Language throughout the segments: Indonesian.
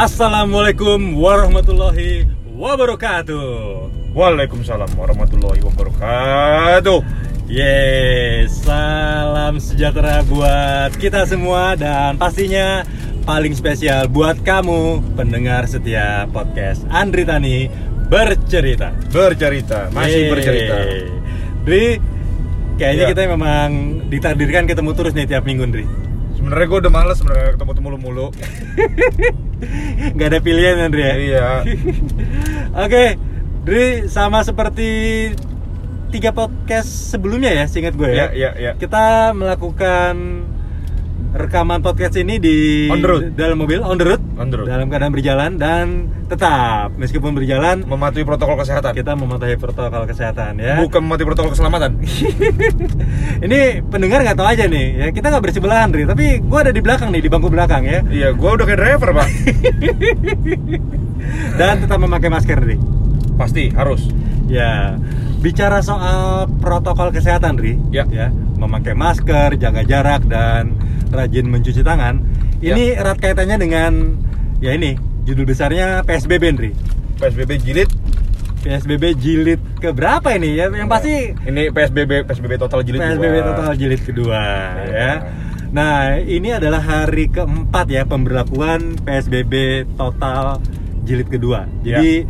Assalamualaikum warahmatullahi wabarakatuh. Waalaikumsalam warahmatullahi wabarakatuh. Yes, salam sejahtera buat kita semua dan pastinya paling spesial buat kamu pendengar setia podcast Andri Tani bercerita. Bercerita, masih Yeay. bercerita. Dri, kayaknya Ya. kita memang ditakdirkan ketemu terus nih tiap minggu, Dri. Sebenarnya gue udah males sebenarnya ketemu temu mulu-mulu. Gak ada pilihan, Andri ya. Iya. Oke, Dri sama seperti tiga podcast sebelumnya ya, seingat gue ya. Iya, iya, iya. Kita melakukan rekaman podcast ini di On the road. dalam mobil on the road, On the road. dalam keadaan berjalan dan tetap meskipun berjalan Mematuhi protokol kesehatan. kita mematuhi protokol kesehatan ya. Bukan mematuhi protokol keselamatan. Ini pendengar nggak tahu aja nih, ya kita nggak bersebelahan, Dri, tapi gue ada di belakang nih, di bangku belakang ya, iya, gue udah kayak driver, Pak. dan tetap memakai masker, Dri. Pasti harus. Ya, bicara soal protokol kesehatan, Ri. Ya. memakai masker, jaga jarak dan rajin mencuci tangan. Ya. Ini erat kaitannya dengan ya ini judul besarnya PSBB, Ri. PSBB jilid. PSBB jilid ke berapa ini ya? Yang pasti Ini PSBB PSBB total jilid PSBB dua. total jilid kedua Ya. ya. Nah, ini adalah hari keempat ya pemberlakuan PSBB total jilid kedua. Jadi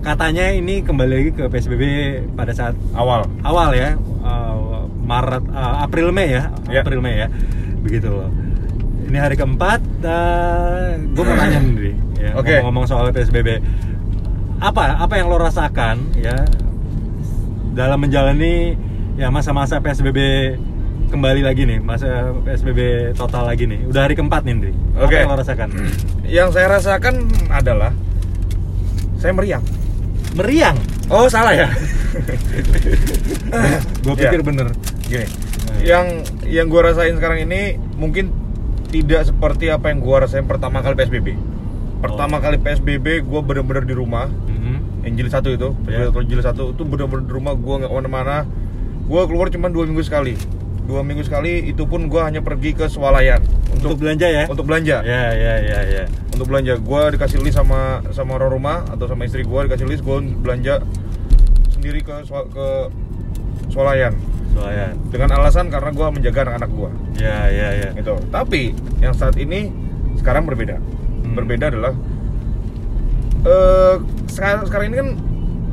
katanya ini kembali lagi ke PSBB pada saat Awal. awal ya uh, Maret uh, April Mei ya Ya. April Mei ya begitu loh. Ini hari keempat gue mau nanya nih ya, Oke. ngomong soal PSBB apa apa yang lo rasakan ya dalam menjalani ya masa-masa PSBB kembali lagi nih masa PSBB total lagi nih? Udah hari keempat nih Ndri apa yang lo rasakan? Yang saya rasakan adalah saya meriang. meriang? Oh, salah ya? gue pikir bener. Gini. Yang yang gua rasain sekarang ini mungkin tidak seperti apa yang gua rasain pertama kali PSBB. Pertama Oh. kali PSBB gua bener-bener di rumah. Mhm. Yang jilid satu itu. PSBB jilid satu itu bener-bener di rumah gua nggak ke mana-mana. Gua keluar cuma dua minggu sekali. Dua minggu sekali itu pun gua hanya pergi ke swalayan untuk untuk belanja ya untuk belanja. ya ya ya ya Untuk belanja gua dikasih list sama sama orang rumah atau sama istri gua dikasih list gua belanja sendiri ke ke swalayan soalnya dengan alasan karena gua menjaga anak-anak gua. Ya ya ya gitu. Tapi yang saat ini sekarang berbeda. Hmm. berbeda adalah eh sekarang sekarang ini kan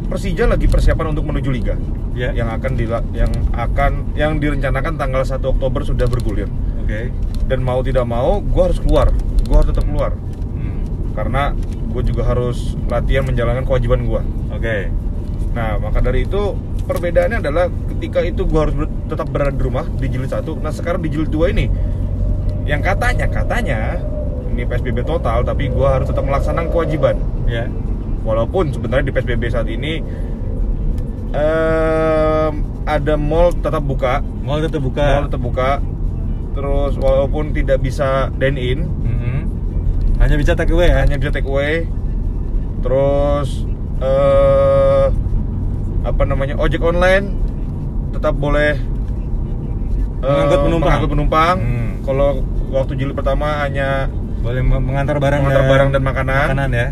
Persija lagi persiapan untuk menuju liga. Ya. yang akan dila- yang akan yang direncanakan tanggal 1 Oktober sudah bergulir. Oke. Dan mau tidak mau gua harus keluar. Gua harus tetap keluar. Hmm. karena gue juga harus latihan menjalankan kewajiban gua. Oke. Nah, maka dari itu perbedaannya adalah ketika itu gua harus ber- tetap berada di rumah di jilid satu. Nah, sekarang di jilid dua ini yang katanya katanya ini PSBB total tapi gua harus tetap melaksanakan kewajiban. ya Walaupun sebenarnya di PSBB saat ini em, ada mall tetap buka, mau tetap buka mall tetap buka. Terus walaupun tidak bisa dine in, Mhm. hanya bisa take away ya hanya bisa take away. Terus eh apa namanya ojek online tetap boleh eh, Mengangkut penumpang. mengangkut penumpang. Hmm. Kalau waktu jilid pertama hanya boleh me- mengantar barang Mengantar barang dan makanan. makanan ya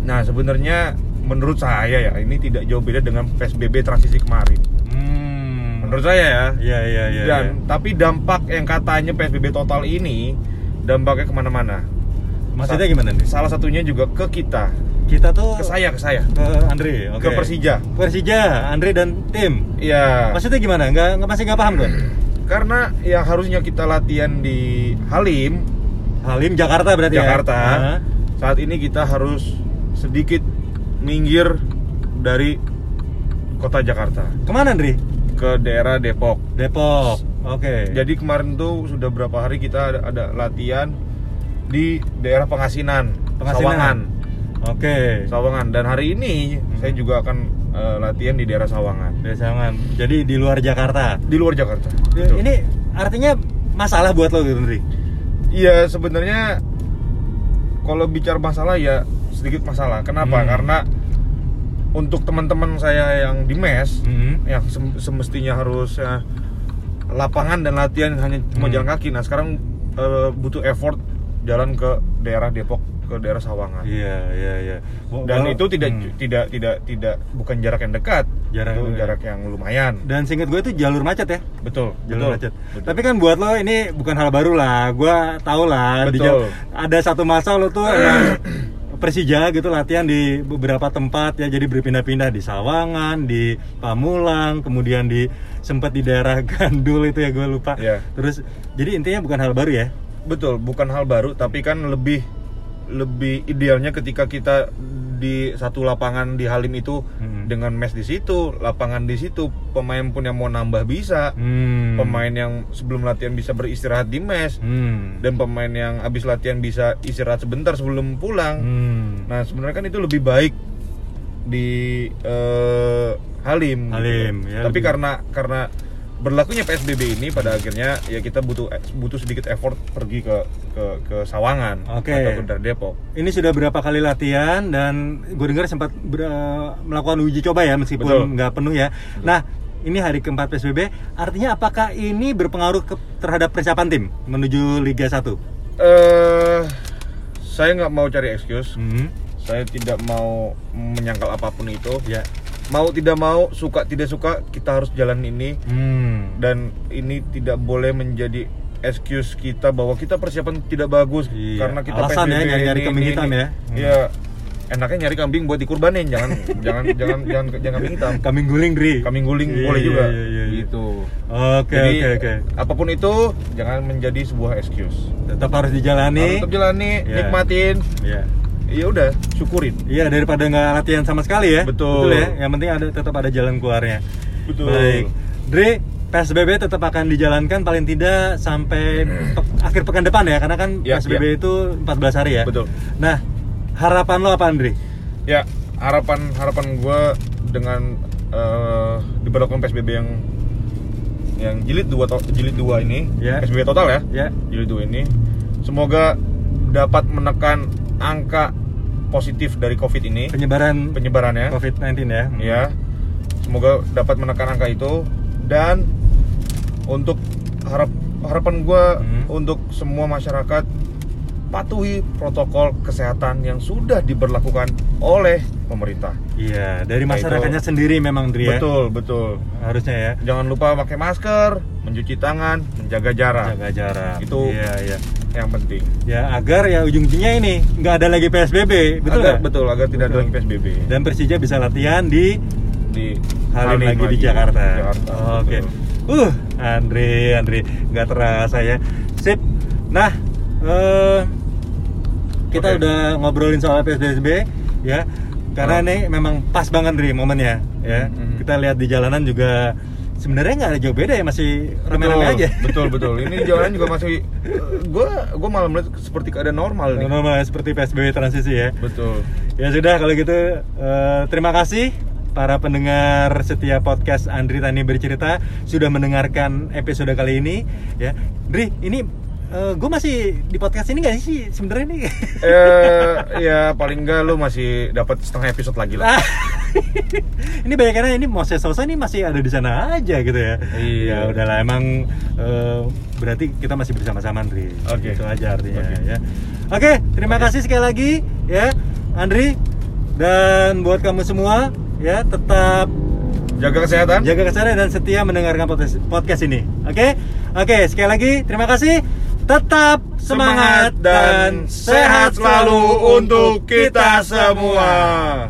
nah sebenarnya menurut saya ya ini tidak jauh beda dengan PSBB transisi kemarin. hmm. Menurut saya ya. ya ya ya Dan ya. tapi dampak yang katanya PSBB total ini dampaknya ke mana-mana. maksudnya gimana nih Salah satunya juga ke kita, kita tuh ke saya, ke saya, ke Andre oke. Ke Persija. Persija Andre dan tim. Iya. maksudnya gimana? Nggak nggak- masih nggak paham gue Karena yang harusnya kita latihan di Halim, Halim Jakarta berarti Jakarta, ya saat ini kita harus sedikit minggir dari kota Jakarta. Ke mana Andre? Ke daerah Depok. Depok oke. Jadi kemarin tuh sudah berapa hari kita ada, ada latihan di daerah Pengasinan, Pengasinan. Sawangan, oke Sawangan. Dan hari ini saya juga akan eh, latihan di daerah Sawangan, Desangan. Jadi di luar Jakarta. di luar Jakarta. Betul. Ini artinya masalah buat lo gitu, Ndri? Iya sebenarnya kalau bicara masalah ya sedikit masalah. Kenapa? Hmm. Karena untuk teman-teman saya yang di mes Mhm. yang sem- semestinya harus ya, lapangan dan latihan hanya cuma Hmm. jalan kaki. Nah sekarang eh, butuh effort jalan ke daerah Depok ke daerah Sawangan. Iya, iya, iya. Dan Kalau- itu tidak Hmm. tidak tidak tidak bukan jarak yang dekat, Jarak itu yang- jarak yang lumayan. Dan singkat gue itu jalur macet ya. Betul, Jalur betul. macet. betul. Tapi kan buat lo ini bukan hal baru lah. Gua tau lah. di Betul. ada satu masa lo tuh emang Persija gitu latihan di beberapa tempat ya. Jadi berpindah-pindah di Sawangan, di Pamulang, kemudian di sempat di daerah Gandul itu ya gue lupa. Iya. Terus jadi intinya bukan hal baru ya. Betul, bukan hal baru, tapi kan lebih lebih idealnya ketika kita di satu lapangan di Halim itu Hmm. dengan mes di situ, lapangan di situ, pemain pun yang mau nambah bisa, Hmm. pemain yang sebelum latihan bisa beristirahat di mes, Hmm. dan pemain yang habis latihan bisa istirahat sebentar sebelum pulang. Hmm. Nah sebenarnya kan itu lebih baik di eh, Halim. gitu. Halim, ya, Tapi lebih- karena karena berlakunya PSBB ini pada akhirnya ya kita butuh butuh sedikit effort pergi ke ke ke Sawangan Oke. atau ke Depok. Ini sudah berapa kali latihan dan gue dengar sempat ber- melakukan uji coba ya Betul. meskipun nggak penuh ya. Nah ini hari keempat PSBB, artinya apakah ini berpengaruh ke- terhadap persiapan tim menuju Liga 1? Eh saya nggak mau cari excuse. Hmm, Saya tidak mau menyangkal apa pun itu. ya. Mau tidak mau, suka tidak suka, kita harus jalan ini. Hmm. dan ini tidak boleh menjadi excuse kita bahwa kita persiapan tidak bagus Iya. karena kita Alasan ya, PSBB nyari-nyari ini, kambing hitam ini. ya. Hmm. Iya. enaknya nyari kambing buat dikurbanin jangan jangan jangan jangan jangan kambing hitam Kambing guling, Dri. kambing guling Iya, boleh iya, juga iya, iya. gitu Oke, Jadi, oke, oke. apa pun itu jangan menjadi sebuah excuse Tetap harus dijalani. Harus tetap jalani Iya. nikmatin Iya. Ya udah syukurin Iya daripada nggak latihan sama sekali ya. Betul. ya. Yang penting ada tetap ada jalan keluarnya. Betul. Baik. Dri, PSBB tetap akan dijalankan paling tidak sampai pe- akhir pekan depan ya, karena kan Ya, PSBB itu 14 hari ya. Betul. Nah, harapan lo apa, Andri? ya harapan harapan gue dengan eh, diberlakukan psbb yang yang jilid dua jilid dua ini Ya. psbb total ya Ya. jilid dua ini semoga dapat menekan angka positif dari covid ini. Penyebaran penyebarannya COVID-19 ya. ya semoga dapat menekan angka itu. Dan untuk harap harapan gue Hmm. untuk semua masyarakat patuhi protokol kesehatan yang sudah diberlakukan oleh pemerintah Iya, dari Nah, masyarakatnya itu- sendiri memang, Dri ya. betul betul Harusnya ya. jangan lupa pakai masker mencuci tangan menjaga jarak Jaga jarak. Itu- Iya, iya. yang penting Ya agar ya ujung-ujungnya ini nggak ada lagi PSBB, betul agar betul agar tidak ada Betul. lagi psbb Dan Persija bisa latihan di di Halim lagi di Jakarta. Jakarta, Oke. betul. Uh, Andre, Andre, nggak terasa ya. Sip. Nah, eh, kita Oke. udah ngobrolin soal PSBB ya. Karena Oh. ini memang pas banget Dri momennya ya. Mhm. Kita lihat di jalanan juga sebenarnya nggak ada jauh beda ya masih rame-rame aja. betul betul ini jalanan juga masih gue gue malah melihat seperti keadaan normal nih Normal seperti PSBB transisi ya. betul Ya sudah kalau gitu eh, terima kasih para pendengar setia podcast Andri Tani bercerita sudah mendengarkan episode kali ini ya. Dri, ini gue masih di podcast ini gak sih sebenarnya nih? eh ya paling enggak lu masih dapat setengah episode lagi lah Ah, ini banyak karena ini mau selesai ini masih ada di sana aja gitu ya. Iya. Ya udahlah emang eh, berarti kita masih bersama-sama Andri. Oke. Itu aja artinya Oke. ya. Oke, terima kasih sekali lagi ya Andri dan buat kamu semua ya tetap jaga kesehatan jaga kesehatan dan setia mendengarkan podcast, podcast ini. Oke? Oke, sekali lagi terima kasih. Tetap semangat, dan sehat selalu untuk kita semua.